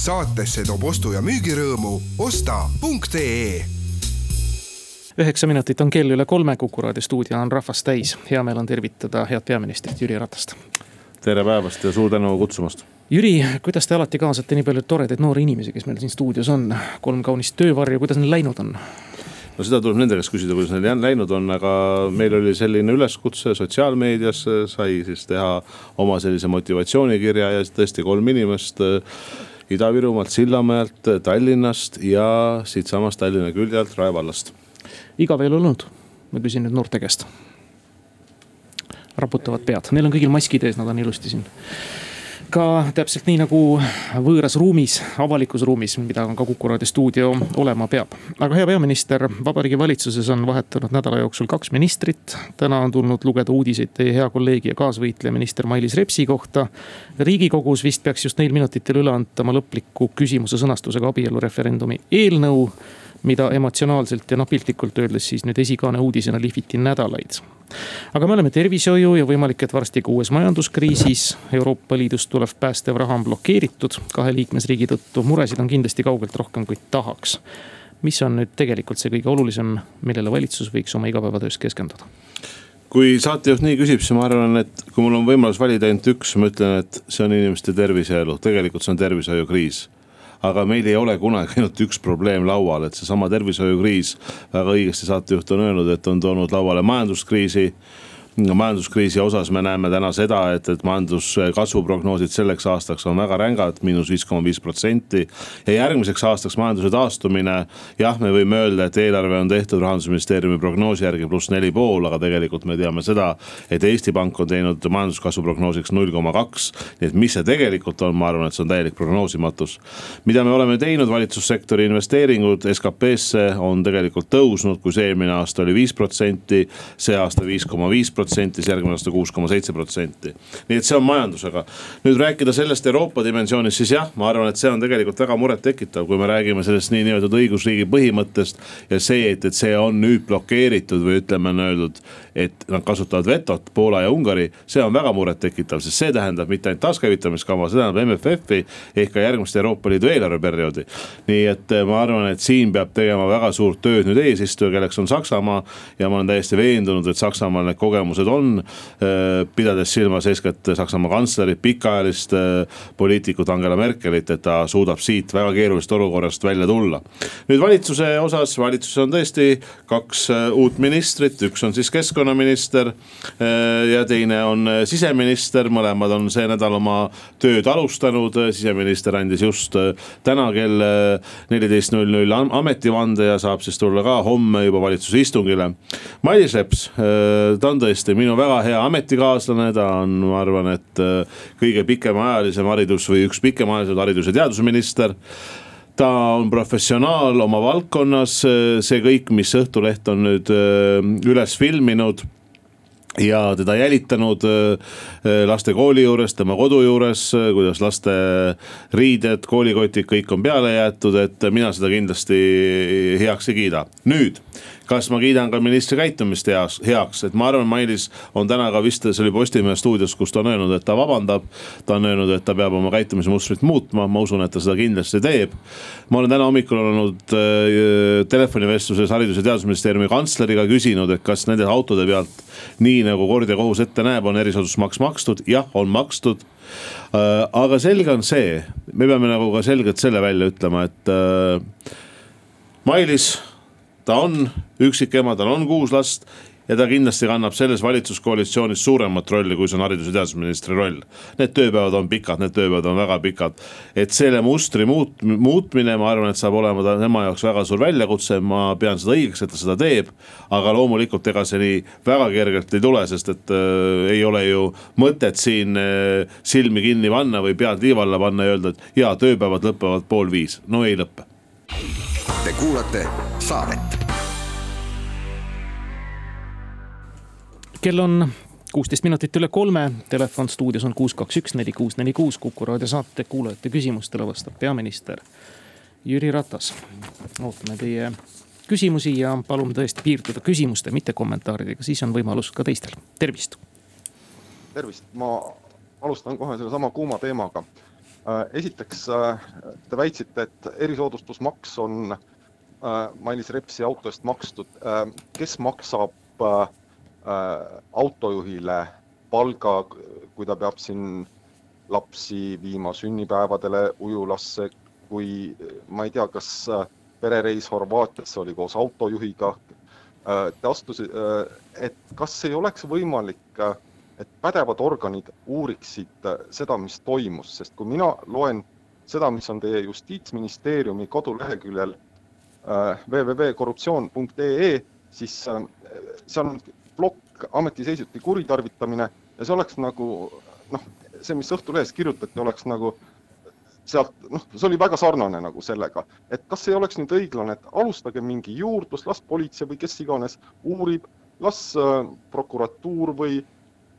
saatesse toob ostu- ja müügirõõmu osta.ee üheksa minutit on kell üle kolme, Kuku raadio stuudio on rahvast täis. hea meel on tervitada head peaministrit Jüri Ratast. tere päevast ja suur tänu kutsumast. Jüri, kuidas te alati kaasate nii palju toredaid noori inimesi, kes meil siin stuudios on, kolm kaunist töövarju, kuidas neil läinud on? no seda tuleb nende käest küsida, kuidas neil läinud on, aga meil oli selline üleskutse sotsiaalmeedias, sai siis teha oma sellise motivatsioonikirja ja tõesti kolm inimest Ida-Virumaalt, Sillamäelt, Tallinnast ja siitsamast Tallinna külje alt Rae vallast igav ei ole olnud? ma küsin nüüd noorte käest. raputavad pead, neil on kõigil maskid ees, nad on ilusti siin ka täpselt nii nagu võõras ruumis, avalikus ruumis, mida ka Kuku raadio stuudio olema peab. aga hea peaminister, vabariigi valitsuses on vahetunud nädala jooksul kaks ministrit. täna on tulnud lugeda uudiseid teie hea kolleegi ja kaasvõitleja minister Mailis Repsi kohta. riigikogus vist peaks just neil minutitel üle antama lõpliku küsimuse sõnastusega abielureferendumi eelnõu mida emotsionaalselt ja noh, piltlikult öeldes siis nüüd esikaane uudisena lihviti nädalaid. aga me oleme tervishoiu ja võimalik, et varsti ka uues majanduskriisis. Euroopa Liidust tulev päästev raha on blokeeritud kahe liikmesriigi tõttu, muresid on kindlasti kaugelt rohkem, kui tahaks. mis on nüüd tegelikult see kõige olulisem, millele valitsus võiks oma igapäevatöös keskenduda? kui saatejuht nii küsib, siis ma arvan, et kui mul on võimalus valida ainult üks, ma ütlen, et see on inimeste tervis ja elu, tegelikult see on tervishoiukriis aga meil ei ole kunagi ainult üks probleem laual, et seesama tervishoiukriis, väga õigesti saatejuht on öelnud, et on toonud lauale majanduskriisi majanduskriisi osas me näeme täna seda, et, et majanduskasvu prognoosid selleks aastaks on väga rängad, miinus viis koma viis protsenti. ja järgmiseks aastaks majanduse taastumine, jah, me võime öelda, et eelarve on tehtud rahandusministeeriumi prognoosi järgi pluss neli pool, aga tegelikult me teame seda, et Eesti Pank on teinud majanduskasvu prognoosiks null koma kaks. nii et mis see tegelikult on, ma arvan, et see on täielik prognoosimatus. mida me oleme teinud, valitsussektori investeeringud SKP-sse on tegelikult tõusnud, kui see eelmine aasta oli viis protsenti, see aasta viis koma viis protsenti siis järgmine aasta kuus koma seitse protsenti. nii et see on majandusega. nüüd rääkida sellest Euroopa dimensioonist, siis jah, ma arvan, et see on tegelikult väga murettekitav, kui me räägime sellest niinimetatud õigusriigi põhimõttest. ja see, et, et see on nüüd blokeeritud või ütleme, on öeldud, et nad kasutavad vetot, Poola ja Ungari. see on väga murettekitav, sest see tähendab mitte ainult taaskäivitamiskava, see tähendab MFF-i ehk ka järgmist Euroopa Liidu eelarveperioodi. nii et eh, ma arvan, et siin peab tegema väga suurt tööd nüüd eesistuja, kelleks on Saksamaa. ja ma olen täiesti veendunud, et Saksamaal need kogemused kogemused on. Äh, pidades silmas eeskätt Saksamaa kantslerit, pikaajalist äh, poliitikut Angela Merkelit, et ta suudab siit väga keerulisest olukorrast välja tulla. nüüd valitsuse osas, valitsuses on tõesti kaks äh, uut ministrit, üks on siis keskkonnaminister ja teine on siseminister, mõlemad on see nädal oma tööd alustanud. siseminister andis just täna kell neliteist null null ametivande ja saab siis tulla ka homme juba valitsuse istungile. Mailis Reps, ta on tõesti kindlasti minu väga hea ametikaaslane, ta on, ma arvan, et äh, kõige pikemaajalisem haridus või üks pikemaajalisem haridus- ja teadusminister. Ta on professionaal oma valdkonnas, see kõik, mis Õhtuleht on nüüd äh, üles filminud ja teda jälitanud äh, laste kooli juures, tema kodu juures, kuidas laste riided, koolikotid, kõik on peale jäetud, et mina seda kindlasti heaks ei kiida. nüüd kas ma kiidan ka ministri käitumist heas, heaks, et ma arvan, Mailis on täna ka vist, see oli Postimehe stuudios, kus ta on öelnud, et ta vabandab. ta on öelnud, et ta peab oma käitumismustrit muutma, ma usun, et ta seda kindlasti teeb. ma olen täna hommikul olnud äh, telefonivestluses haridus- ja teadusministeeriumi kantsleriga küsinud, et kas nende autode pealt, nii nagu kord ja kohus ette näeb, on erisoodustusmaks makstud, jah, on makstud äh,. aga selge on see, me peame nagu ka selgelt selle välja ütlema, et äh, Mailis ta on üksikema, tal on kuus last ja ta kindlasti kannab selles valitsuskoalitsioonis suuremat rolli, kui see on haridus- ja teadusministri roll. Need tööpäevad on pikad, need tööpäevad on väga pikad. et selle mustri muut-, muutmine, ma arvan, et saab olema ta, tema jaoks väga suur väljakutse, ma pean seda õigeks, et ta seda teeb. aga loomulikult, ega see nii väga kergelt ei tule, sest et äh, ei ole ju mõtet siin äh, silmi kinni panna või pead liiva alla panna ja öelda, et jaa, tööpäevad lõpevad pool viis, no ei lõpe. Te kuulate saadet kell on kuusteist minutit üle kolme, telefon stuudios on kuus, kaks, üks, neli, kuus, neli, kuus. kuku raadio saate kuulajate küsimustele vastab peaminister Jüri Ratas. ootame teie küsimusi ja palume tõesti piirduda küsimuste, mitte kommentaaridega, siis on võimalus ka teistel, tervist. tervist, ma alustan kohe sellesama kuuma teemaga. esiteks te väitsite, et erisoodustusmaks on Mailis Repsi auto eest makstud. kes maksab autojuhile palga, kui ta peab siin lapsi viima sünnipäevadele ujulasse, kui ma ei tea, kas perereis Horvaatiasse oli koos autojuhiga. Te astusite, et kas ei oleks võimalik et pädevad organid uuriksid äh, seda, mis toimus, sest kui mina loen seda, mis on teie justiitsministeeriumi koduleheküljel äh, www.korruptsioon.ee, siis äh, see on plokk ametiseisundi kuritarvitamine ja see oleks nagu noh, see, mis Õhtulehes kirjutati, oleks nagu sealt noh, see oli väga sarnane nagu sellega, et kas ei oleks nüüd õiglane, et alustage mingi juurdlus, las politsei või kes iganes uurib, las äh, prokuratuur või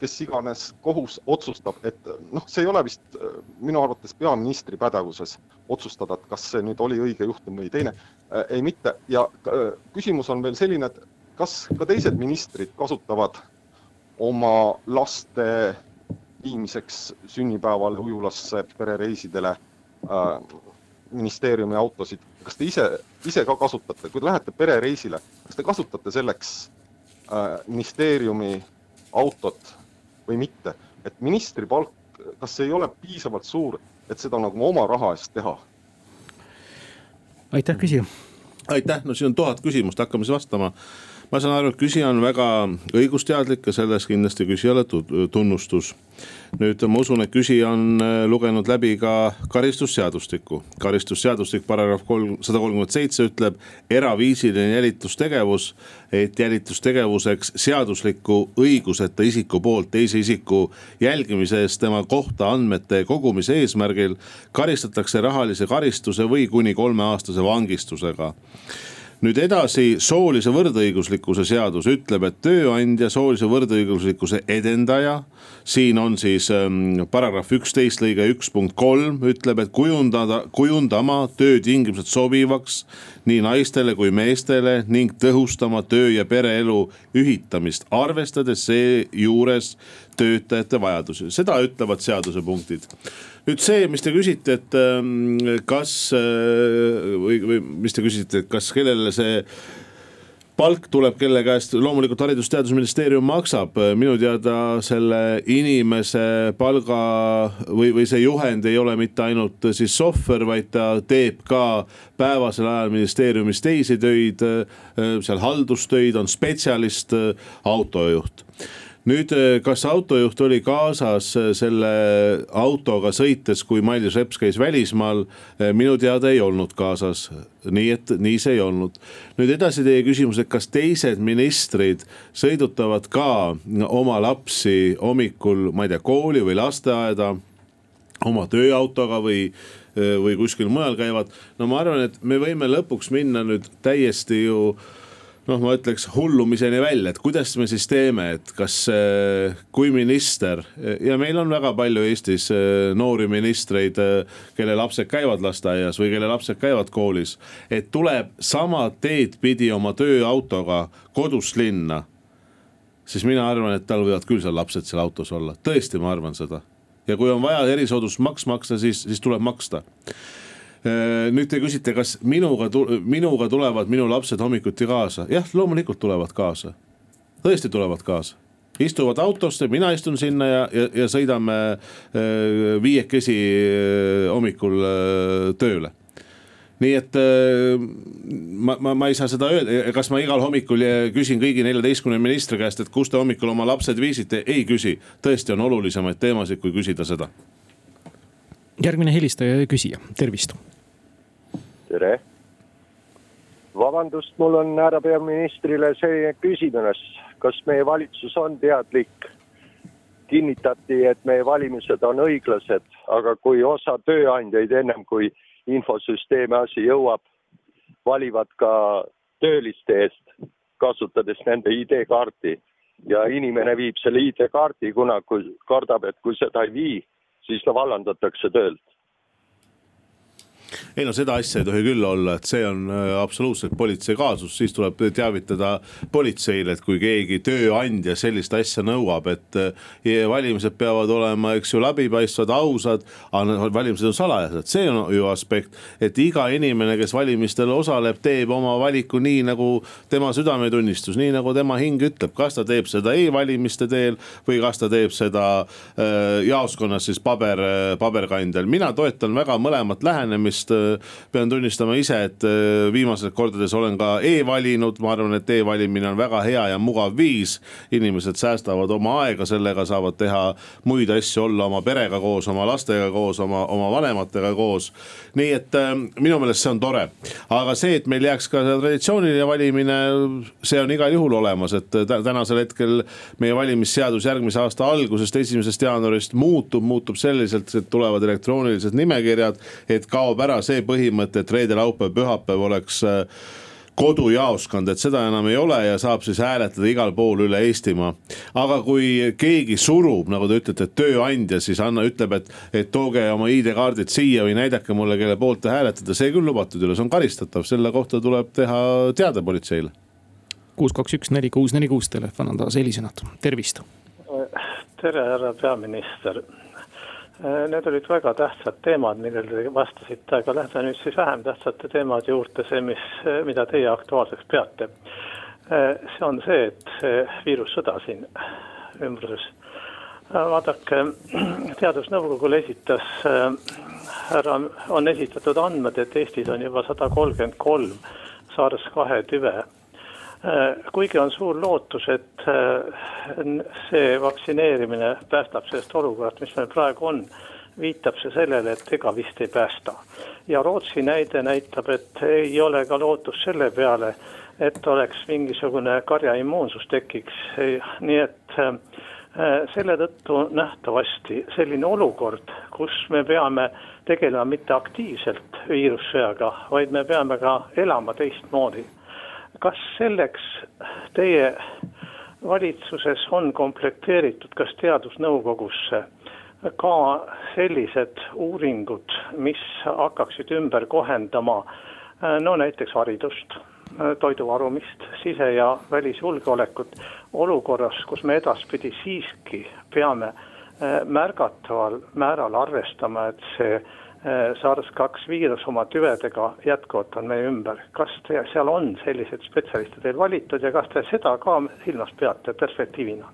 kes iganes kohus otsustab, et noh, see ei ole vist äh, minu arvates peaministri pädevuses otsustada, et kas see nüüd oli õige juhtum või teine. Äh, ei mitte ja äh, küsimus on veel selline, et kas ka teised ministrid kasutavad oma laste viimiseks sünnipäevale, ujulasse, perereisidele äh, ministeeriumi autosid, kas te ise, ise ka kasutate, kui te lähete perereisile, kas te kasutate selleks äh, ministeeriumi autot või mitte. et ministri palk, kas see ei ole piisavalt suur, et seda nagu oma raha eest teha? aitäh, küsija. aitäh, no siin on tuhat küsimust, hakkame siis vastama ma saan aru, et küsija on väga õigusteadlik ja selles kindlasti küsijale tunnustus. nüüd ma usun, et küsija on äh, lugenud läbi ka karistusseadustiku. karistusseadustik paragrahv kolm, sada kolmkümmend seitse ütleb eraviisiline jälitustegevus, et jälitustegevuseks seadusliku õiguseta isiku poolt teise isiku jälgimise eest tema kohta andmete kogumise eesmärgil karistatakse rahalise karistuse või kuni kolmeaastase vangistusega nüüd edasi, soolise võrdõiguslikkuse seadus ütleb, et tööandja, soolise võrdõiguslikkuse edendaja. siin on siis ähm, paragrahv üksteist lõige üks punkt kolm ütleb, et kujundada, kujundama töötingimused sobivaks nii naistele kui meestele ning tõhustama töö ja pereelu ühitamist, arvestades seejuures töötajate vajadusi, seda ütlevad seadusepunktid nüüd see, mis te küsite, et ähm, kas äh, või, või mis te küsisite, et kas kellele see palk tuleb kelle käest, loomulikult Haridus-Teadusministeerium maksab, minu teada selle inimese palga või, või see juhend ei ole mitte ainult siis sohver, vaid ta teeb ka päevasel ajal ministeeriumis teisi töid, äh, seal haldustöid, on spetsialist, äh, autojuht nüüd, eh, kas autojuht oli kaasas eh, selle autoga sõites, kui Mailis Reps käis välismaal? Eh, minu teada ei olnud kaasas, nii et nii see ei olnud. nüüd edasi teie küsimus, et kas teised ministrid sõidutavad ka oma lapsi hommikul, ma ei tea, kooli või lasteaeda oma tööautoga või või kuskil mujal käivad. no ma arvan, et me võime lõpuks minna nüüd täiesti ju äh, noh, ma ütleks hullumiseni välja, et kuidas me siis teeme, et kas, äh, kui minister ja meil on väga palju Eestis äh, noori ministreid, äh, kelle lapsed käivad lasteaias või kelle lapsed käivad koolis. et tuleb sama teed pidi oma tööautoga kodust linna. siis mina arvan, et tal võivad küll seal lapsed seal autos olla, tõesti, ma arvan seda. ja kui on vaja erisoodustusmaks maksta, siis, siis tuleb maksta nüüd te küsite, kas minuga, minuga tulevad minu lapsed hommikuti kaasa, jah, loomulikult tulevad kaasa, tõesti tulevad kaasa. Istuvad autosse, mina istun sinna ja, ja, ja sõidame äh, viiekesi äh, hommikul tööle. Nii et ma, ma, ma ei saa seda öelda, kas ma igal hommikul küsin kõigi neljateistkümne ministri käest, et kus te hommikul oma lapsed viisite, ei küsi. tõesti on olulisemaid teemasid, kui küsida seda järgmine helistaja ja küsija, tervist. tere. vabandust, mul on härra peaministrile selline küsimus, kas meie valitsus on teadlik? kinnitati, et meie valimised on õiglased, aga kui osa tööandjaid ennem kui infosüsteemi asi jõuab, valivad ka tööliste eest, kasutades nende ID-kaarti ja inimene viib selle ID-kaardi, kuna kardab, et kui seda ei vii siis ta vallandatakse töölt. Ei no seda asja ei tohi küll olla, et see on äh, absoluutselt politsei kaasus, siis tuleb teavitada politseile, et kui keegi tööandja sellist asja nõuab, et äh, valimised peavad olema, eks ju, läbipaistvad, ausad. aga valimised on salajased, see on ju aspekt, et iga inimene, kes valimistel osaleb, teeb oma valiku nii nagu tema südametunnistus, nii nagu tema hing ütleb, kas ta teeb seda e-valimiste teel või kas ta teeb seda äh, jaoskonnas siis paber, paberkandjal. mina toetan väga mõlemat lähenemist pean tunnistama ise, et äh, viimastel kordades olen ka e-valinud, ma arvan, et e-valimine on väga hea ja mugav viis. inimesed säästavad oma aega, sellega saavad teha muid asju, olla oma perega koos, oma lastega koos, oma, oma vanematega koos. nii et äh, minu meelest see on tore, aga see, et meil jääks ka traditsiooniline valimine, see on igal juhul olemas, et tänasel hetkel meie valimisseadus järgmise aasta algusest, esimesest jaanuarist muutub, muutub selliselt, et tulevad elektroonilised nimekirjad, et kaob ära see see põhimõte, et reede, laupäev, pühapäev oleks äh, kodujaoskond, et seda enam ei ole ja saab siis hääletada igal pool üle Eestimaa. aga kui keegi surub, nagu te ütlete, tööandja siis anna, ütleb, et, et tooge oma ID-kaardid siia või näidake mulle, kelle poolt te hääletate, see küll lubatud ei ole, see on karistatav, selle kohta tuleb teha teade politseile. kuus, kaks, üks, neli, kuus, neli, kuus telefon on taas helisenud, tervist. tere, härra peaminister need olid väga tähtsad teemad, millele te vastasite, aga lähme nüüd siis vähem tähtsate teemade juurde, see, mis, äh, mida teie aktuaalseks peate. Äh, see on see, et see viirussõda siin ümbruses. vaadake, teadusnõukogule esitas härra, on esitatud andmed, et Eestis on juba sada kolmkümmend kolm SARS kahe tüve Äh, kuigi on suur lootus, et äh, see vaktsineerimine päästab sellest olukorrast, mis meil praegu on, viitab see sellele, et ega vist ei päästa. ja Rootsi näide näitab, et ei ole ka lootust selle peale, et oleks mingisugune karjaimmuunsus tekiks, nii et äh, selle tõttu nähtavasti selline olukord, kus me peame tegelema mitte aktiivselt viirussõjaga, vaid me peame ka elama teistmoodi kas selleks teie valitsuses on komplekteeritud, kas teadusnõukogusse ka sellised uuringud, mis hakkaksid ümber kohendama no näiteks haridust, toidu varumist, sise- ja välisjulgeolekut olukorras, kus me edaspidi siiski peame eh, märgataval määral arvestama, et see SARS-2 viirus oma tüvedega jätkuvalt on meie ümber. kas te, seal on selliseid spetsialiste teil valitud ja kas te seda ka silmas peate perspektiivina?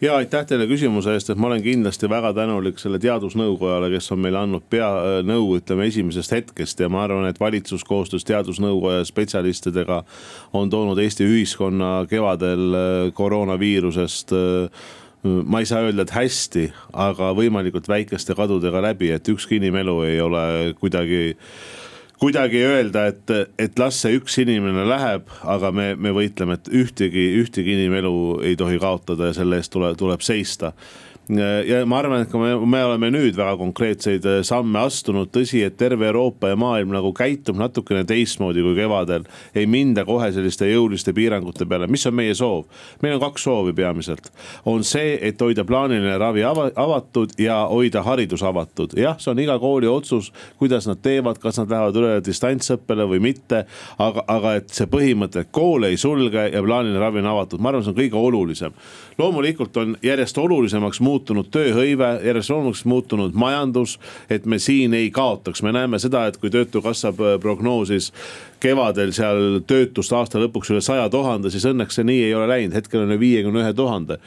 ja aitäh teile küsimuse eest, et ma olen kindlasti väga tänulik selle teadusnõukojale, kes on meile andnud pea, nõu, ütleme esimesest hetkest ja ma arvan, et valitsus koostöös teadusnõukoja spetsialistidega on toonud Eesti ühiskonna kevadel äh, koroonaviirusest äh, ma ei saa öelda, et hästi, aga võimalikult väikeste kadudega läbi, et ükski inimelu ei ole kuidagi kuidagi öelda, et, et las see üks inimene läheb, aga me, me võitleme, et ühtegi, ühtegi inimelu ei tohi kaotada ja selle eest tuleb, tuleb seista ja ma arvan, et ka me, me oleme nüüd väga konkreetseid äh, samme astunud, tõsi, et terve Euroopa ja maailm nagu käitub natukene teistmoodi kui kevadel. ei minda kohe selliste jõuliste piirangute peale, mis on meie soov? meil on kaks soovi peamiselt, on see, et hoida plaaniline ravi ava, avatud ja hoida haridus avatud. jah, see on iga kooli otsus, kuidas nad teevad, kas nad lähevad üle distantsõppele või mitte. aga, aga et see põhimõte, et koole ei sulge ja plaaniline ravi on avatud, ma arvan, see on kõige olulisem. Loomulikult on järjest olulisemaks muutunud tööhõive, järjest loomulikult muutunud majandus. et me siin ei kaotaks, me näeme seda, et kui töötukassa prognoosis kevadel seal töötust aasta lõpuks üle saja tuhande, siis õnneks see nii ei ole läinud, hetkel on viiekümne ühe tuhande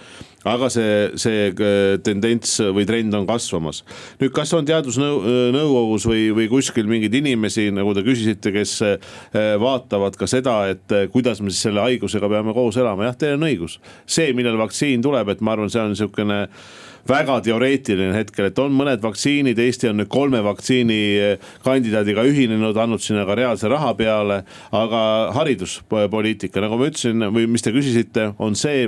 aga see, see äh, tendents või trend on kasvamas. nüüd, kas on teadusnõukogus või, või kuskil mingeid inimesi, nagu te küsisite, kes äh, vaatavad ka seda, et äh, kuidas me siis selle haigusega peame koos elama, jah, teil on õigus. see, millal vaktsiin tuleb, et ma arvan, see on niisugune väga teoreetiline hetkel, et on mõned vaktsiinid, Eesti on nüüd kolme vaktsiini kandidaadiga ühinenud, andnud sinna ka reaalse raha peale. Aga hariduspoliitika, nagu ma ütlesin või mis te küsisite, on see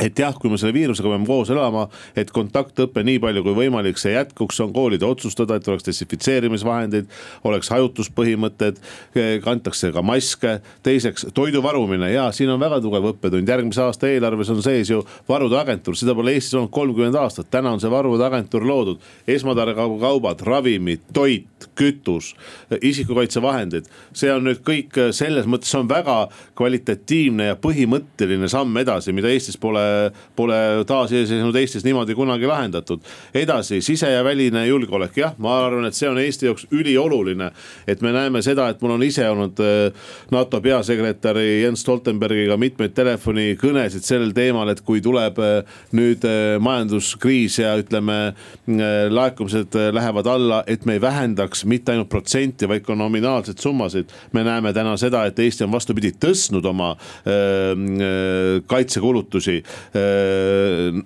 et jah, kui me selle viirusega peame koos elama, et kontaktõpe nii palju kui võimalik, see jätkuks, on koolide otsustada, et oleks desinfitseerimisvahendid, oleks hajutuspõhimõtted, kantakse ka maske. teiseks toidu varumine. Ja siin on väga tugev õppetund, järgmise aasta eelarves on sees ju varude agentuur, seda pole Eestis olnud kolmkümmend aastat, täna on see varude agentuur loodud. esmatarbekaubad, ravimid, toit, kütus, isikukaitsevahendid, see on nüüd kõik selles mõttes on väga kvalitatiivne ja põhimõtteline samm edasi, mida Eestis pole pole taasiseseisvunud Eestis niimoodi kunagi lahendatud. edasi sise- ja väline julgeolek, jah, ma arvan, et see on Eesti jaoks ülioluline. et me näeme seda, et mul on ise olnud äh, NATO peasekretäri Jens Stoltenbergiga mitmeid telefonikõnesid sellel teemal, et kui tuleb äh, nüüd äh, majanduskriis ja ütleme, laekumised lähevad alla, et me ei vähendaks mitte ainult protsenti, vaid ka nominaalseid summasid. me näeme täna seda, et Eesti on vastupidi tõstnud oma kaitsekulutusi Äh,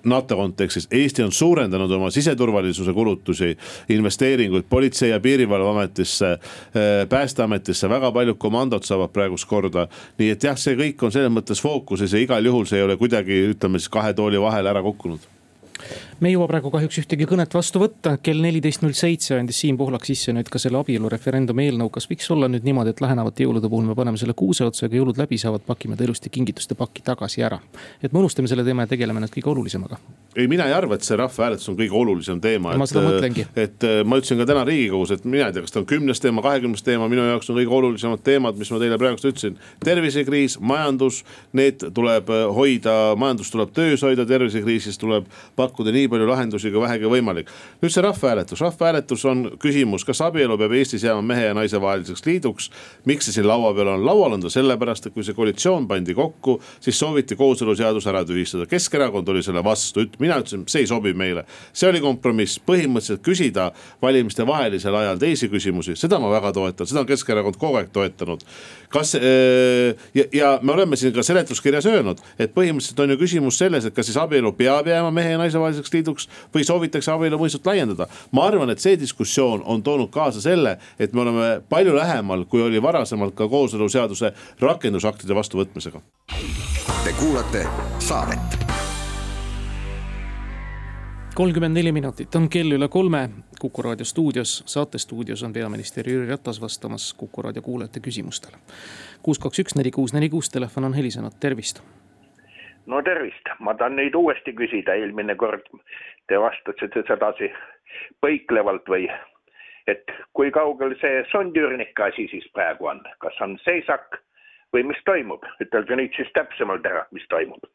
NATO kontekstis. Eesti on suurendanud oma siseturvalisuse kulutusi, investeeringuid Politsei- ja Piirivalveametisse, äh, Päästeametisse, väga paljud komandod saavad praegust korda. nii et jah, see kõik on selles mõttes fookuses ja igal juhul see ei ole kuidagi, ütleme siis kahe tooli vahele ära kukkunud me ei jõua praegu kahjuks ühtegi kõnet vastu võtta, kell neliteist null seitse andis Siim Pohlak sisse nüüd ka selle abielureferendumi eelnõu. kas võiks olla nüüd niimoodi, et lähenevate jõulude puhul me paneme selle kuuse otsa ja kui jõulud läbi saavad, pakime ta ilusti kingituste pakki tagasi ära. et me unustame selle teema ja tegeleme nüüd kõige olulisemaga. ei, mina ei arva, et see rahvahääletus on kõige olulisem teema. ma seda mõtlengi. et ma ütlesin ka täna riigikogus, et mina ei tea, kas ta on kümnes teema, kahekümnes teema, minu jaoks on kõige olulisemad teemad, mis ma teile praegust ütlesin. tervisekriis, majandus, need tuleb hoida, majandus tuleb töös hoida, tervisekriisis tuleb pakkuda nii palju lahendusi kui vähegi võimalik. nüüd see rahvahääletus, rahvahääletus on küsimus, kas abielu peab Eestis jääma mehe ja naise vaheliseks liiduks. miks see siin laua peal on, laual on ta sellepärast, et kui see koalitsioon pandi kokku, siis sooviti kooseluseadus ära tühistada, Keskerakond oli selle vastu, mina ütlesin, see ei sobi meile. see oli kompromiss, põhimõtteliselt küsida valimiste vahelisel ajal teisi küsimusi, seda ma väga toetan, seda on Keskerakond kogu aeg toetanud. kas äh, ja, ja me oleme siin ka seletuskirjas öelnud, et põhimõtteliselt on ju küsimus selles, et kas siis abielu peab jääma mehe ja naise vaheliseks liiduks või soovitakse abielu mõistet laiendada. ma arvan, et see diskussioon on toonud kaasa selle, et me oleme palju lähemal, kui oli varasemalt ka kooseluseaduse rakendusaktide vastuvõtmisega. Te kuulate saadet kolmkümmend neli minutit on kell üle kolme Kuku raadio stuudios, saate stuudios on peaminister Jüri Ratas vastamas Kuku raadio kuulajate küsimustele. kuus, kaks, üks, neli, kuus, neli, kuus, telefon on helisenud, tervist no tervist, ma tahan nüüd uuesti küsida, eelmine kord te vastasite sedasi põiklevalt või et kui kaugel see sondüürnike asi siis praegu on, kas on seisak või mis toimub, ütelge nüüd siis täpsemalt ära, mis toimub.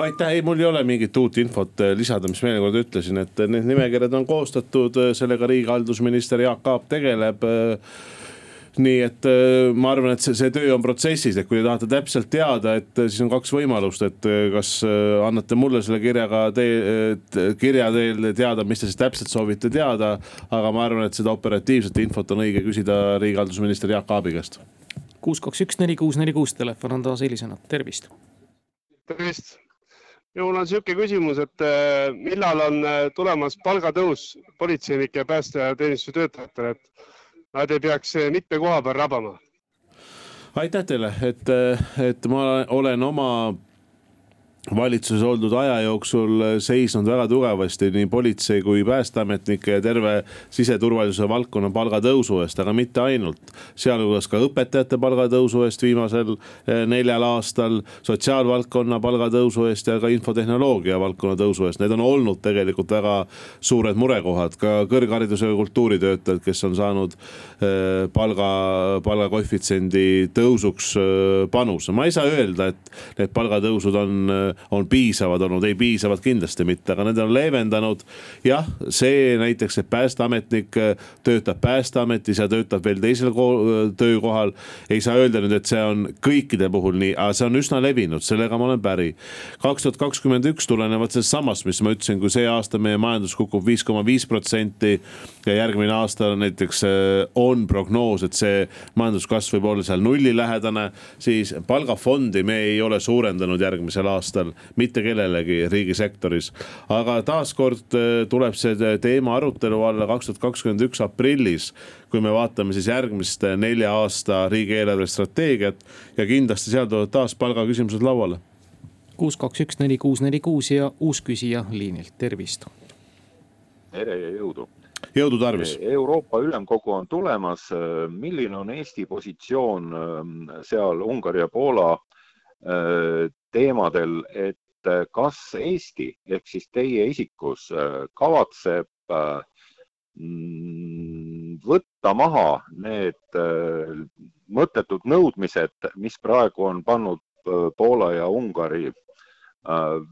Aitäh, ei, mul ei ole mingit uut infot äh, lisada, mis ma eelmine kord ütlesin, et need nimekirjad on koostatud, äh, sellega riigihaldusminister Jaak Aab tegeleb äh, nii et äh, ma arvan, et see, see töö on protsessis, et kui te tahate täpselt teada, et äh, siis on kaks võimalust, et äh, kas annate mulle selle kirjaga tee, kirja teel teada, mis te siis täpselt soovite teada. aga ma arvan, et seda operatiivset infot on õige küsida riigihaldusminister Jaak Aabi käest. kuus, kaks, üks, neli, kuus, neli, kuus, telefon on taas helisenud, tervist. tervist minul on sihuke küsimus, et millal on tulemas palgatõus politseinike ja päästeteenistuse töötajatele, et nad ei peaks eh, mitme koha peal rabama. aitäh teile, et, eh, et ma olen oma valitsuses oldud aja jooksul seisnud väga tugevasti nii politsei kui päästeametnike ja terve siseturvalisuse valdkonna palgatõusu eest, aga mitte ainult. sealhulgas ka õpetajate palgatõusu eest viimasel eh, neljal aastal, sotsiaalvaldkonna palgatõusu eest ja ka infotehnoloogia valdkonna tõusu eest. Need on olnud tegelikult väga suured murekohad, ka kõrgharidusega kultuuritöötajad, kes on saanud eh, palga, palgakoefitsiendi tõusuks eh, panuse. ma ei saa öelda, et need palgatõusud on on piisavad olnud, ei piisavad kindlasti mitte, aga need on leevendanud. jah, see näiteks, et päästeametnik äh, töötab päästeametis ja töötab veel teisel äh, töökohal. ei saa öelda nüüd, et see on kõikide puhul nii, aga see on üsna levinud, sellega ma olen päri. kaks tuhat kakskümmend üks tulenevalt sellest samast, mis ma ütlesin, kui see aasta meie majandus kukub viis koma viis protsenti ja järgmine aasta näiteks äh, on prognoos, et see majanduskasv võib olla seal nullilähedane, siis palgafondi me ei ole suurendanud järgmisel aastal aastal mitte kellelegi riigisektoris. aga taaskord äh, tuleb see teema arutelu alla kaks tuhat kakskümmend üks aprillis kui me vaatame siis järgmist nelja aasta riigieelarve strateegiat ja kindlasti seal tulevad taas palgaküsimused lauale kuus, kaks, üks, neli, kuus, neli, kuus ja uus küsija liinilt, tervist. tere ja jõudu. jõudu tarvis. Euroopa Ülemkogu on tulemas. milline on Eesti positsioon seal Ungari ja Poola teemadel, et kas Eesti ehk siis teie isikus kavatseb mm, võtta maha need mõttetud nõudmised, mis praegu on pannud Poola ja Ungari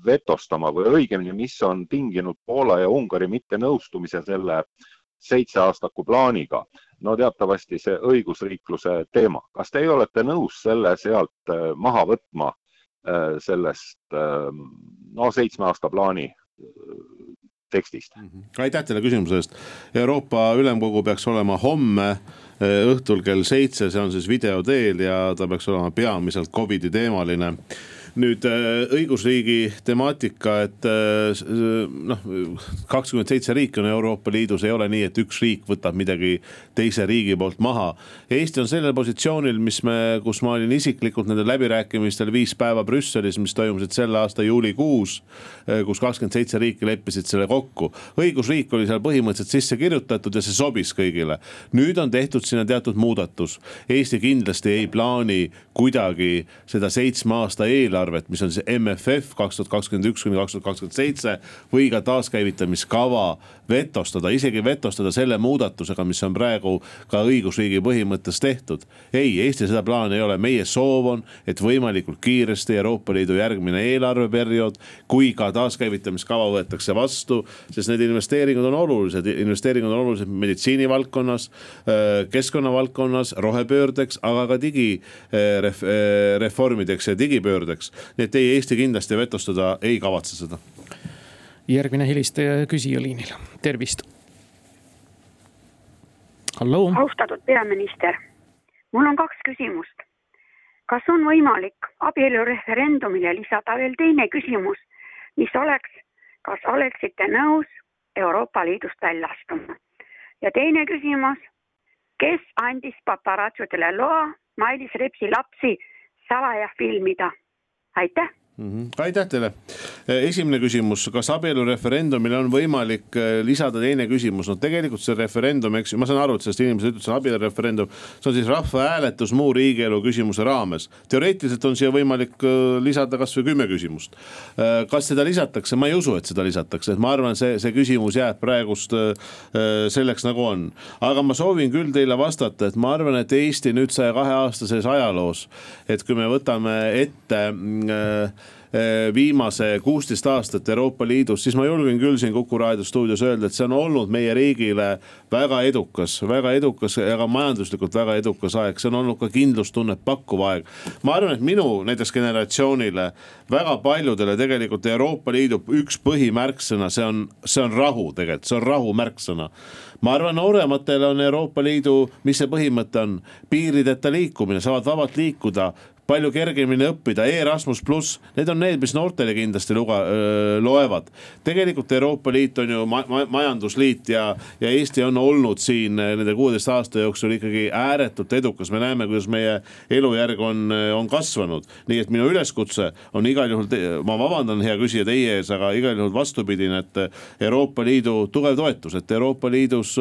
vetostama või õigemini, mis on tinginud Poola ja Ungari mittenõustumise selle seitseaastaku plaaniga. no teatavasti see õigusriikluse teema, kas teie olete nõus selle sealt maha võtma sellest no seitsme aasta plaani tekstist. Mhm. aitäh teile küsimuse eest. Euroopa Ülemkogu peaks olema homme õhtul kell seitse, see on siis video teel ja ta peaks olema peamiselt Covidi teemaline nüüd äh, õigusriigi temaatika, et äh, noh, kakskümmend seitse riiki on Euroopa Liidus, ei ole nii, et üks riik võtab midagi teise riigi poolt maha. Eesti on sellel positsioonil, mis me, kus ma olin isiklikult nendel läbirääkimistel viis päeva Brüsselis, mis toimusid selle aasta juulikuus, äh, kus kakskümmend seitse riiki leppisid selle kokku. õigusriik oli seal põhimõtteliselt sisse kirjutatud ja see sobis kõigile. nüüd on tehtud sinna teatud muudatus. Eesti kindlasti ei plaani kuidagi seda seitsme aasta eelarvet eelarvet, mis on see MFF kaks tuhat kakskümmend üks kuni kaks tuhat kakskümmend seitse või ka taaskäivitamiskava vetostada, isegi vetostada selle muudatusega, mis on praegu ka õigusriigi põhimõttes tehtud. ei, Eestil seda plaani ei ole, meie soov on, et võimalikult kiiresti Euroopa Liidu järgmine eelarveperiood, kui ka taaskäivitamiskava võetakse vastu, sest need investeeringud on olulised, investeeringud on olulised meditsiinivaldkonnas, keskkonna valdkonnas, rohepöördeks, aga ka digireformideks ja digipöördeks nii et ei, Eesti kindlasti vetostada ei kavatse seda. Järgmine helistaja küsija liinil, tervist. halloo. austatud peaminister, mul on kaks küsimust. kas on võimalik abielureferendumile lisada veel teine küsimus, mis oleks, kas oleksite nõus Euroopa Liidust välja astuma? ja teine küsimus, kes andis paparatsodele loa Mailis Repsi lapsi salaja filmida? aitäh mm. -hmm. aitäh teile. esimene küsimus, kas abielureferendumile on võimalik äh, lisada teine küsimus, no tegelikult see referendum, eks ju, ma saan aru, et sellest inimesed ütlesid, abielureferendum. see on siis rahvahääletus muu riigielu küsimuse raames. teoreetiliselt on siia võimalik äh, lisada kasvõi kümme küsimust. Äh, kas seda lisatakse, ma ei usu, et seda lisatakse, et ma arvan, see, see küsimus jääb praegust selleks nagu on. aga ma soovin küll teile vastata, et ma arvan, et Eesti nüüd saja kahe aastases ajaloos, et kui me võtame ette äh, Eh, viimase kuusteist aastat Euroopa Liidus, siis ma julgen küll siin Kuku raadio stuudios öelda, et see on olnud meie riigile väga edukas, väga edukas ja ka majanduslikult väga edukas aeg, see on olnud ka kindlustunnet pakkuv aeg. ma arvan, et minu näiteks generatsioonile, väga paljudele tegelikult Euroopa Liidu üks põhimärksõna, see on, see on rahu tegelikult, see on rahu märksõna ma arvan, noorematele on Euroopa Liidu, mis see põhimõte on, piirideta liikumine, saavad vabalt liikuda, palju kergemini õppida e, Erasmus pluss, need on need, mis noortele kindlasti luga, loevad. tegelikult Euroopa Liit on ju ma, ma, majandusliit ja, ja Eesti on olnud siin nende kuueteist aasta jooksul ikkagi ääretult edukas, me näeme, kuidas meie elujärg on, on kasvanud. nii et minu üleskutse on igal juhul, ma vabandan, hea küsija, teie ees, aga igal juhul vastupidine, et Euroopa Liidu tugev toetus, et Euroopa Liidus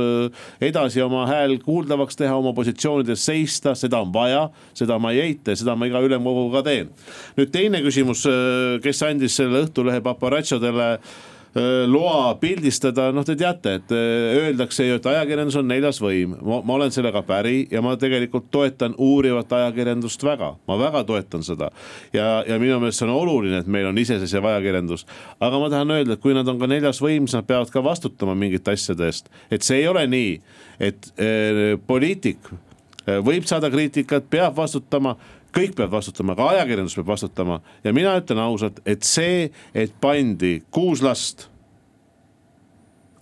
edasi oma hääl kuuldavaks teha, oma positsioonides seista, seda on vaja, seda ma ei eita ja seda ma iga iga ülemkoguga teen. nüüd teine küsimus, äh, kes andis selle Õhtulehe paparatšodele äh, loa pildistada, noh, te teate, et äh, öeldakse ju, et ajakirjandus on neljas võim. ma olen sellega päri ja ma tegelikult toetan uurivat ajakirjandust väga, ma väga toetan seda. ja, ja minu meelest see on oluline, et meil on iseseisev ajakirjandus. aga ma tahan öelda, et kui nad on ka neljas võim, siis nad peavad ka vastutama mingite asjade eest. et see ei ole nii, et äh, poliitik võib saada kriitikat, peab vastutama kõik peavad vastutama, ka ajakirjandus peab vastutama ja mina ütlen ausalt, et see, et pandi kuus last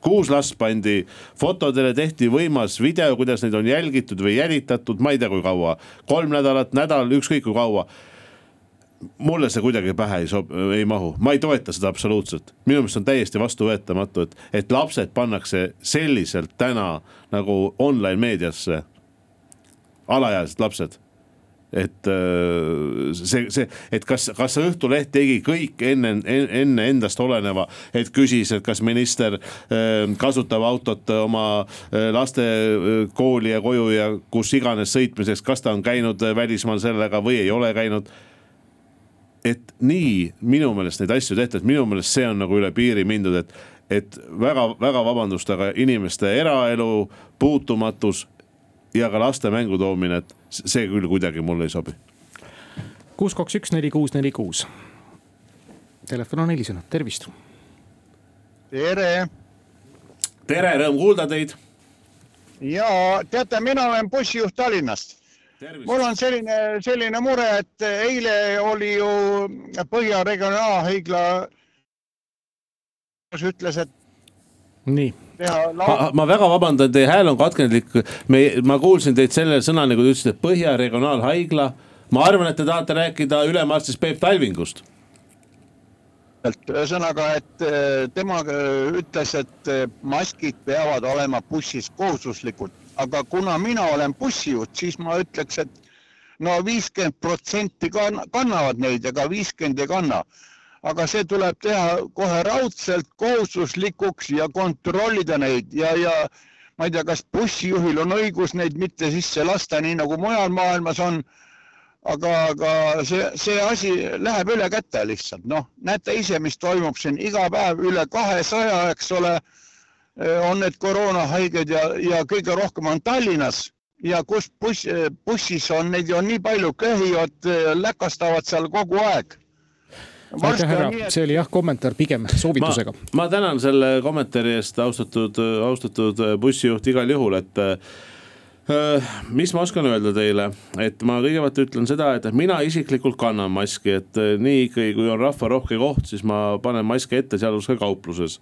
kuus last pandi fotodele, tehti võimas video, kuidas neid on jälgitud või jälitatud, ma ei tea, kui kaua, kolm nädalat, nädal, ükskõik kui kaua. mulle see kuidagi pähe ei sob-, ei mahu, ma ei toeta seda absoluutselt. minu meelest on täiesti vastuvõetamatu, et, et lapsed pannakse selliselt täna nagu online meediasse. alaealised lapsed et äh, see, see, et kas, kas Õhtuleht tegi kõik enne, enne endast oleneva, et küsis, et kas minister äh, kasutab autot oma äh, laste kooli ja koju ja kus iganes sõitmiseks, kas ta on käinud välismaal sellega või ei ole käinud? Et nii minu meelest neid asju tehti, et minu meelest see on nagu üle piiri mindud, et, et väga-väga vabandust, aga inimeste eraelu puutumatus ja ka laste mängu toomine, et see küll kuidagi mulle ei sobi. kuus, kaks, üks, neli, kuus, neli, kuus. Telefon on helisenud, tervist. tere. tere, rõõm kuulda teid. ja teate, mina olen bussijuht Tallinnast. mul on selline, selline mure, et eile oli ju Põhja Regionaalhaigla ütles, et. Nii ma, ma väga vabandan, teie hääl on katkendlik. me, ma kuulsin teid selle sõnani, kui te ütlesite Põhja Regionaalhaigla. ma arvan, et te tahate rääkida ülemarstist Peep Talvingust. ühesõnaga, et äh, tema äh, ütles, et äh, maskid peavad olema bussis kohustuslikud, aga kuna mina olen bussijuht, siis ma ütleks, et no viiskümmend protsenti kannavad neid, aga viiskümmend ei kanna aga see tuleb teha kohe raudselt kohustuslikuks ja kontrollida neid. Ja, ja ma ei tea, kas bussijuhil on õigus neid mitte sisse lasta, nii nagu mujal maailmas on. aga, aga see, see asi läheb üle käte lihtsalt, noh, näete ise, mis toimub siin. Iga päev üle kahesaja, eks ole. on need koroonahaiged ja, ja kõige rohkem on Tallinnas. Ja kus buss, bussis on neid ju nii palju, köhivad, läkastavad seal kogu aeg aitäh, härra, see oli jah, kommentaar pigem soovitusega. ma tänan selle kommentaari eest, austatud, austatud bussijuht igal juhul, et äh, mis ma oskan öelda teile, et ma kõigepealt ütlen seda, et mina isiklikult kannan maski, et äh, nii ikkagi, kui on rahvarohke koht, siis ma panen maski ette, sealhulgas ka kaupluses.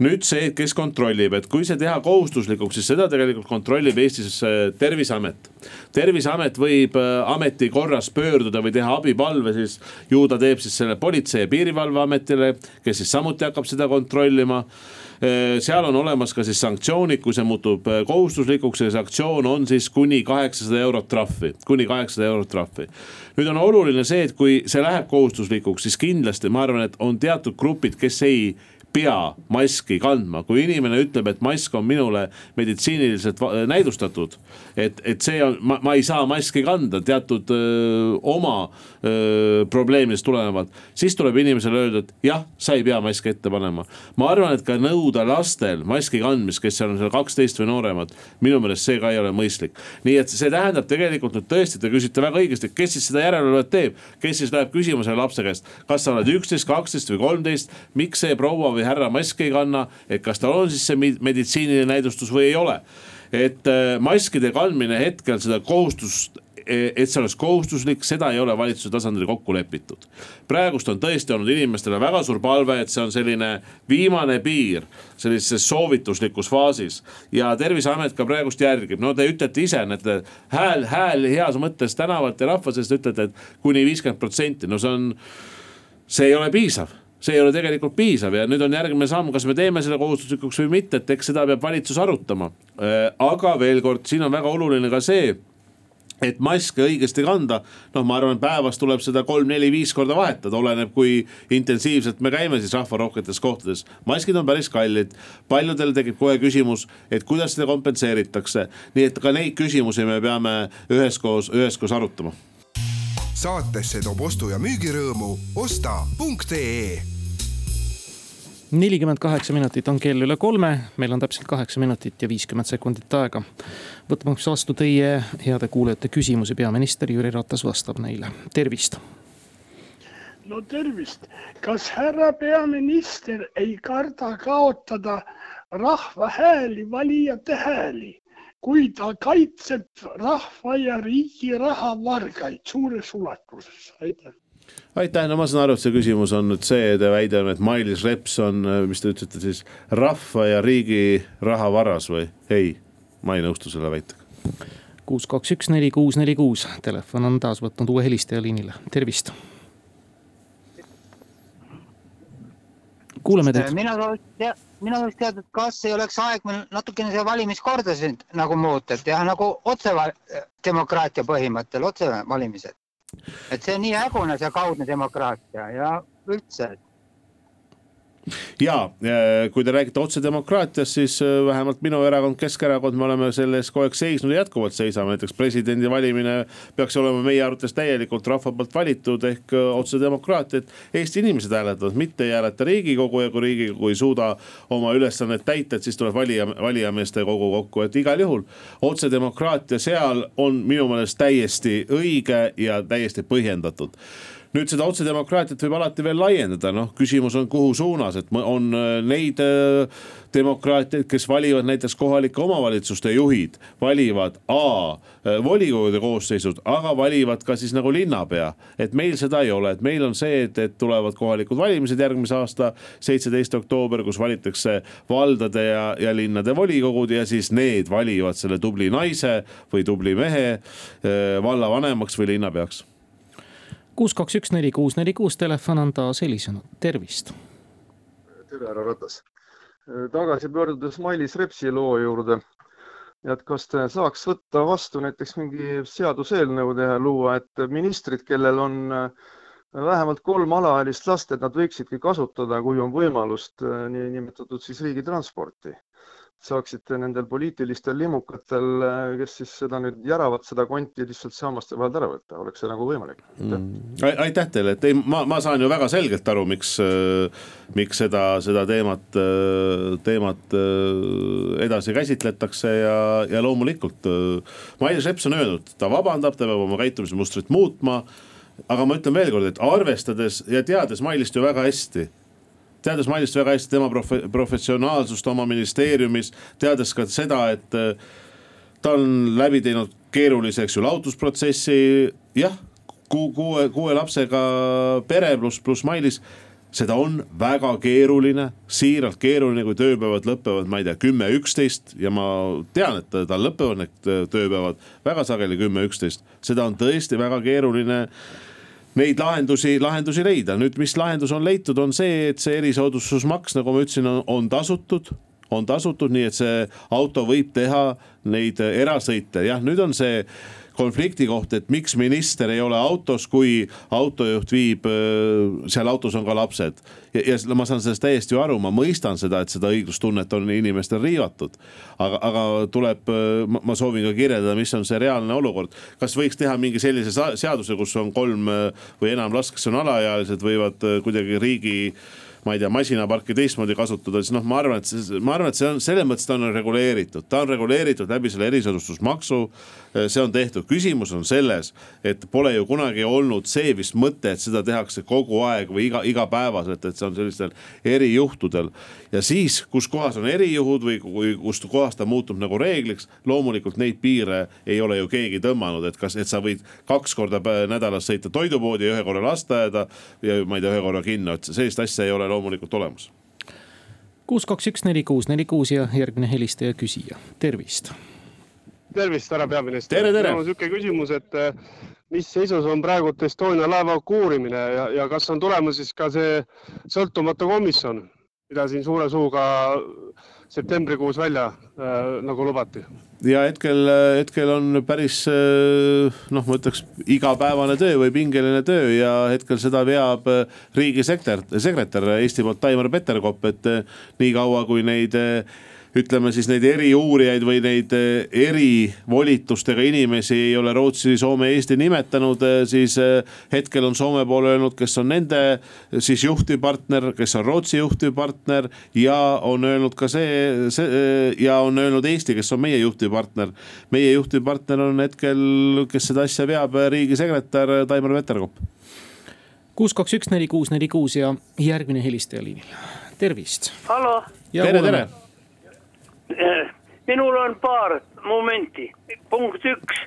Nüüd see, kes kontrollib, et kui see teha kohustuslikuks, siis seda tegelikult kontrollib Eestis äh, terviseamet. terviseamet võib äh, ameti korras pöörduda või teha abipalve, siis ju ta teeb siis selle Politsei- ja Piirivalveametile, kes siis samuti hakkab seda kontrollima. äh, seal on olemas ka siis sanktsioonid, kui see muutub kohustuslikuks ja sanktsioon on siis kuni kaheksasada eurot trahvi, kuni kaheksasada eurot trahvi. nüüd on oluline see, et kui see läheb kohustuslikuks, siis kindlasti ma arvan, et on teatud grupid, kes ei pea maski kandma, kui inimene ütleb, et mask on minule meditsiiniliselt näidustatud. et, et see on, ma, ma ei saa maski kanda teatud öö, oma öö, probleemidest tulenevalt. siis tuleb inimesele öelda, et jah, sa ei pea maski ette panema. ma arvan, et ka nõuda lastel maski kandmist, kes on seal kaksteist või nooremad. minu meelest see ka ei ole mõistlik. nii et see tähendab tegelikult nüüd tõesti, te küsite väga õigesti, kes siis seda järelevalvet teeb. kes siis läheb küsima selle lapse käest, kas sa oled üksteist, kaksteist või kolmteist, miks see proua või või härra maski ei kanna, et kas tal on siis see meditsiiniline näidustus või ei ole. et äh, maskide kandmine hetkel seda kohustust e, et see oleks kohustuslik, seda ei ole valitsuse tasandil kokku lepitud. praegust on tõesti olnud inimestele väga suur palve, et see on selline viimane piir sellises soovituslikus faasis. ja terviseamet ka praegust järgib, no te ütlete ise, näete hääl, hääl heas mõttes tänavalt ja rahva seest ütlete, et kuni viiskümmend protsenti, no see on, see ei ole piisav see ei ole tegelikult piisav ja nüüd on järgmine samm, kas me teeme selle kohustuslikuks või mitte, et eks seda peab valitsus arutama. Äh, aga veel kord, siin on väga oluline ka see et maske õigesti kanda, noh, ma arvan, päevas tuleb seda kolm-neli-viis korda vahetada, oleneb, kui intensiivselt me käime siis rahvarohketes kohtades. maskid on päris kallid, paljudel tekib kohe küsimus, et kuidas seda kompenseeritakse. nii et ka neid küsimusi me peame üheskoos, üheskoos arutama saatesse toob ostu- ja müügirõõmu osta.ee nelikümmend kaheksa minutit on kell üle kolme, meil on täpselt kaheksa minutit ja viiskümmend sekundit aega. võtmaks vastu teie heade kuulajate küsimusi, peaminister Jüri Ratas vastab neile, tervist. no tervist, kas härra peaminister ei karda kaotada rahva hääli, valijate hääli? Kui ta kaitseb rahva ja riigi rahavargaid suures ulatuses, aitäh aitäh, no ma saan aru, et see küsimus on nüüd see, te väide on, et Mailis Reps on, mis te ütlete siis, rahva ja riigi rahavaras või? ei, ma ei nõustu selle väitega. kuus, kaks, üks, neli, kuus, neli, kuus, telefon on taas võtnud uue helistaja liinile, tervist. kuulame teid. mina sooviks tea-, mina tahaks teada, et kas ei oleks aeg meil natukene see valimiskordasid nagu muuta, et teha nagu otsedemokraatia põhimõttel otsevalimised. et see on nii hägune, see kaudne demokraatia ja üldse, et ja kui te räägite otsedemokraatiast, siis äh, vähemalt minu erakond, Keskerakond, me oleme selle eest kogu aeg seisnud ja jätkuvalt seisame, näiteks presidendi valimine peaks olema meie arvates täielikult rahva poolt valitud ehk äh, otsedemokraatia, et Eesti inimesed hääletavad, mitte ei hääleta riigikogu ja kui riigikogu ei suuda oma ülesannet täita, et siis tuleb valija, valijameeste kogu kokku, et igal juhul otsedemokraatia seal on minu meelest täiesti õige ja täiesti põhjendatud nüüd seda otsedemokraatiat võib alati veel laiendada, noh küsimus on, kuhu suunas, et on äh, neid äh, demokraatiaid, kes valivad näiteks kohalike omavalitsuste juhid, valivad A äh, volikogude koosseisud, aga valivad ka siis nagu linnapea. et meil seda ei ole, et meil on see, et, et tulevad kohalikud valimised järgmise aasta seitseteist oktoober, kus valitakse valdade ja, ja linnade volikogud ja siis need valivad selle tubli naise või tubli mehe vallavanemaks või linnapeaks kuus, kaks, üks, neli, kuus, neli, kuus, telefon on taas helisenud, tervist. tere, härra Ratas. tagasi pöördudes Mailis Repsi loo juurde. et kas te saaks võtta vastu näiteks mingi seaduseelnõu teha, luua, et ministrid, kellel on vähemalt kolm alaealist last, et nad võiksidki kasutada, kui on võimalust, niinimetatud siis riigitransporti saaksite nendel poliitilistel limukatel, kes siis seda nüüd järavad, seda konti lihtsalt sammaste vahelt ära võtta, oleks see nagu võimalik mm.? aitäh teile, et ei, ma, ma saan ju väga selgelt aru, miks, miks seda, seda teemat, teemat edasi käsitletakse ja, ja loomulikult. Mailis Reps on öelnud, ta vabandab, ta peab oma käitumismustrit muutma. aga ma ütlen veelkord, et arvestades ja teades Mailist ju väga hästi teades Mailis väga hästi tema profe professionaalsust oma ministeeriumis, teades ka seda, et äh, ta on läbi teinud keerulise, eks ju, lahutusprotsessi. jah, kuue, kuue lapsega pere pluss, pluss Mailis seda on väga keeruline, siiralt keeruline, kui tööpäevad lõpevad, ma ei tea, kümme, üksteist ja ma tean, et tal lõpevad need tööpäevad väga sageli kümme, üksteist. seda on tõesti väga keeruline neid lahendusi, lahendusi leida. nüüd, mis lahendus on leitud, on see, et see erisoodustusmaks, nagu ma ütlesin, on tasutud on tasutud, nii et see auto võib teha neid erasõite, jah, nüüd on see konflikti koht, et miks minister ei ole autos, kui autojuht viib, seal autos on ka lapsed. ja, ja ma saan sellest täiesti aru, ma mõistan seda, et seda õiglustunnet on inimestel riivatud. aga, aga tuleb, ma soovin ka kirjeldada, mis on see reaalne olukord. kas võiks teha mingi sellise seaduse, kus on kolm või enam last, kes on alaealised, võivad kuidagi riigi ma ei tea, masinaparki teistmoodi kasutada, siis noh, ma arvan, et see, ma arvan, et see on selles mõttes ta on reguleeritud, ta on reguleeritud läbi selle erisoodustusmaksu. See on tehtud, küsimus on selles, et pole ju kunagi olnud see vist mõte, et seda tehakse kogu aeg või iga, igapäevaselt, et see on sellistel erijuhtudel. ja siis, kus kohas on erijuhud või, või kust kohas ta muutub nagu reegliks, loomulikult neid piire ei ole ju keegi tõmmanud, et kas, et sa võid kaks korda nädalas sõita toidupoodi ja ühe korra lasteaeda ja ma ei tea, ühe korra kinno, et sellist asja ei ole loomulikult olemas. kuus, kaks, üks, neli, kuus, neli, kuus ja järgmine helistaja küsija, tervist. Tervist, härra peaminister. tere, tere. mul on sihuke küsimus, et eh, mis seisus on praegult Estonia laevahuku uurimine ja, ja kas on tulemas siis ka see sõltumatu komisjon, mida siin suure suuga septembrikuus välja äh, nagu lubati? ja hetkel, hetkel on päris noh, ma ütleks igapäevane töö või pingeline töö ja hetkel seda veab riigisekretär, sekretär Eesti poolt Taimar Peterkop, et niikaua kui neid ütleme siis neid eriuurijaid või neid eh, erivolitustega inimesi ei ole Rootsi, Soome, Eesti nimetanud, eh, siis eh, hetkel on Soome pool öelnud, kes on nende siis juhtivpartner, kes on Rootsi juhtivpartner ja on öelnud ka see, see ja on öelnud Eesti, kes on meie juhtivpartner. meie juhtivpartner on hetkel, kes seda asja veab, riigisekretär Taimar Veterkopp. kuus, kaks, üks, neli, kuus, neli, kuus ja järgmine helistaja liinil, tervist. tere, tere minul on paar momenti. punkt üks,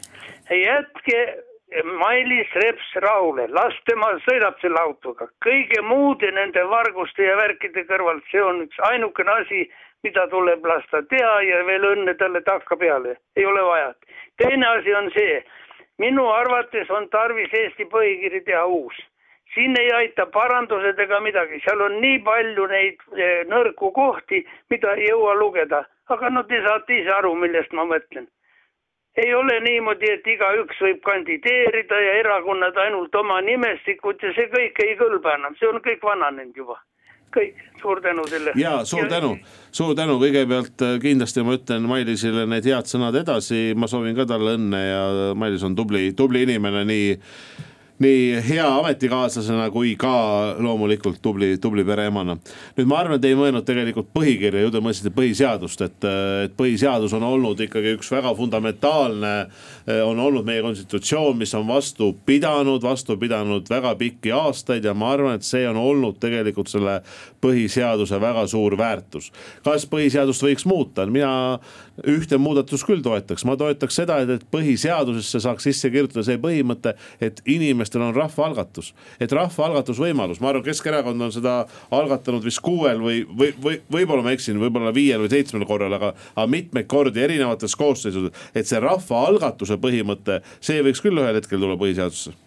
jätke Mailis Reps rahule, las tema sõidab selle autoga, kõige muude nende varguste ja värkide kõrvalt, see on üks ainukene asi, mida tuleb lasta teha ja veel õnne talle takka peale, ei ole vaja. teine asi on see, minu arvates on tarvis Eesti põhikiri teha uus. Siin ei aita parandused ega midagi, seal on nii palju neid eh, nõrku kohti, mida ei jõua lugeda, aga no te saate ise aru, millest ma mõtlen. ei ole niimoodi, et igaüks võib kandideerida ja erakonnad ainult oma nimestikud ja see kõik ei kõlba enam, see on kõik vananenud juba. Kõik, suur tänu teile. ja suur tänu, suur tänu, kõigepealt äh, kindlasti ma ütlen Mailisele need head sõnad edasi, ma soovin ka talle õnne ja Mailis on tubli, tubli inimene nii nii hea ametikaaslasena kui ka loomulikult tubli, tubli pereemana. nüüd ma arvan, et ei mõelnud tegelikult põhikirja, ju te mõtlesite põhiseadust, et, et põhiseadus on olnud ikkagi üks väga fundamentaalne. on olnud meie konstitutsioon, mis on vastu pidanud, vastu pidanud väga pikki aastaid ja ma arvan, et see on olnud tegelikult selle põhiseaduse väga suur väärtus. kas põhiseadust võiks muuta, mina ühte muudatust küll toetaks, ma toetaks seda, et, põhiseadusesse saaks sisse kirjutada see põhimõte, et inimestel on rahvaalgatus. et rahvaalgatusvõimalus, ma arvan, Keskerakond on seda algatanud vist kuuel või, või, või võib-olla ma eksin, võib-olla viiel või seitsmel korral, aga, aga mitmeid kordi erinevates koosseisudes. et see rahvaalgatuse põhimõte, see võiks küll ühel hetkel tulla põhiseadusesse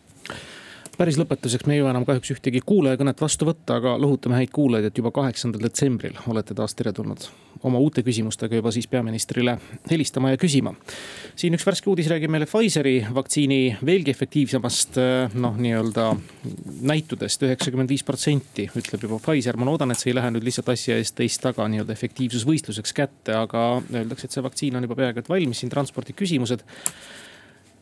päris lõpetuseks, me ei jõua enam kahjuks ühtegi kuulajakõnet vastu võtta, aga lohutame häid kuulajaid, et juba kaheksandal detsembril olete taas teretulnud oma uute küsimustega juba siis peaministrile helistama ja küsima. siin üks värske uudis räägib meile Pfizeri vaktsiini veelgi efektiivsemast noh, nii-öelda näitudest, üheksakümmend viis protsenti ütleb juba Pfizer. ma loodan, et see ei lähe nüüd lihtsalt asja eest teist taga nii-öelda efektiivsusvõistluseks kätte, aga öeldakse, et see vaktsiin on juba peaaegu et valmis, siin transpordiküsimused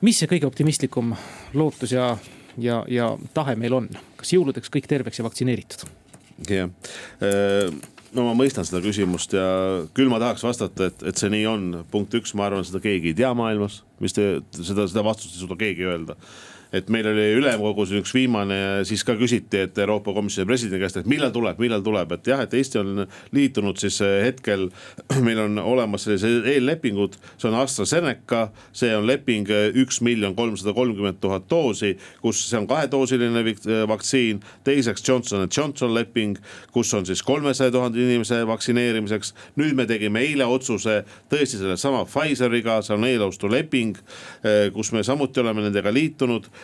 mis see kõige optimistlikum lootus ja ja, ja tahe meil on. kas jõuludeks kõik terveks ja vaktsineeritud? jah äh, no ma mõistan seda küsimust ja küll ma tahaks vastata, et, et see nii on. punkt üks, ma arvan, seda keegi ei tea maailmas, mis te, seda, seda vastust ei suuda keegi öelda et meil oli ülemkogus üks viimane siis ka küsiti, et Euroopa Komisjoni presidendi käest, et millal tuleb, millal tuleb, et jah, et Eesti on liitunud siis eh, hetkel. meil on olemas sellised eellepingud, see on AstraZeneca, see on leping eh, üks miljon kolmsada kolmkümmend tuhat doosi, kus see on kahedoosiline eh, vaktsiin. teiseks Johnson Johnson leping, kus on siis kolmesaja tuhande inimese vaktsineerimiseks. nüüd me tegime eile otsuse tõesti sellesama Pfizeriga, see on eelostuleping, kus me samuti oleme nendega liitunud Äh,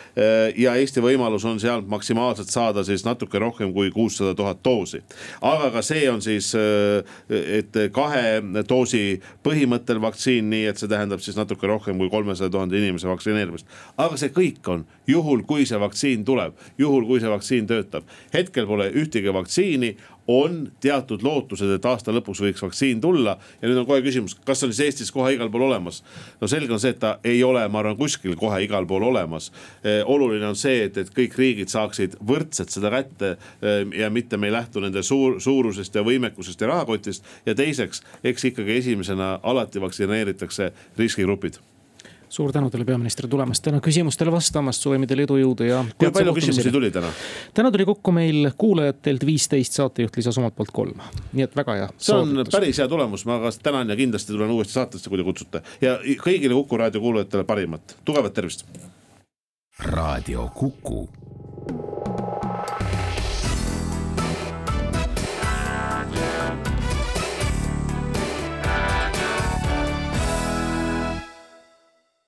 ja Eesti võimalus on sealt maksimaalselt saada siis natuke rohkem kui kuussada tuhat doosi. aga ka see on siis, äh, et kahe doosi põhimõttel vaktsiin, nii et see tähendab siis natuke rohkem kui kolmesaja tuhande inimese vaktsineerimist. aga see kõik on juhul, kui see vaktsiin tuleb, juhul kui see vaktsiin töötab. hetkel pole ühtegi vaktsiini, on teatud lootused, et aasta lõpuks võiks vaktsiin tulla. ja nüüd on kohe küsimus, kas on siis Eestis kohe igal pool olemas? no selge on see, et ta ei ole, ma arvan, kuskil kohe igal pool olemas oluline on see, et, et kõik riigid saaksid võrdselt seda kätte ja mitte me ei lähtu nende suur, suurusest ja võimekusest ja rahakotist. ja teiseks, eks ikkagi esimesena alati vaktsineeritakse riskigrupid suur tänu teile, peaminister, tulemast täna küsimustele vastamast, soovime teile edu, jõudu ja. kui palju küsimusi tuli täna? täna tuli kokku meil kuulajatelt viisteist, saatejuht lisas omalt poolt kolm, nii et väga hea. see on soovitus. päris hea tulemus, ma ka tänan ja kindlasti tulen uuesti saatesse, kui te kutsute ja kõigile Kuku raadio kuulajatele parimat, tugevat tervist. raadio Kuku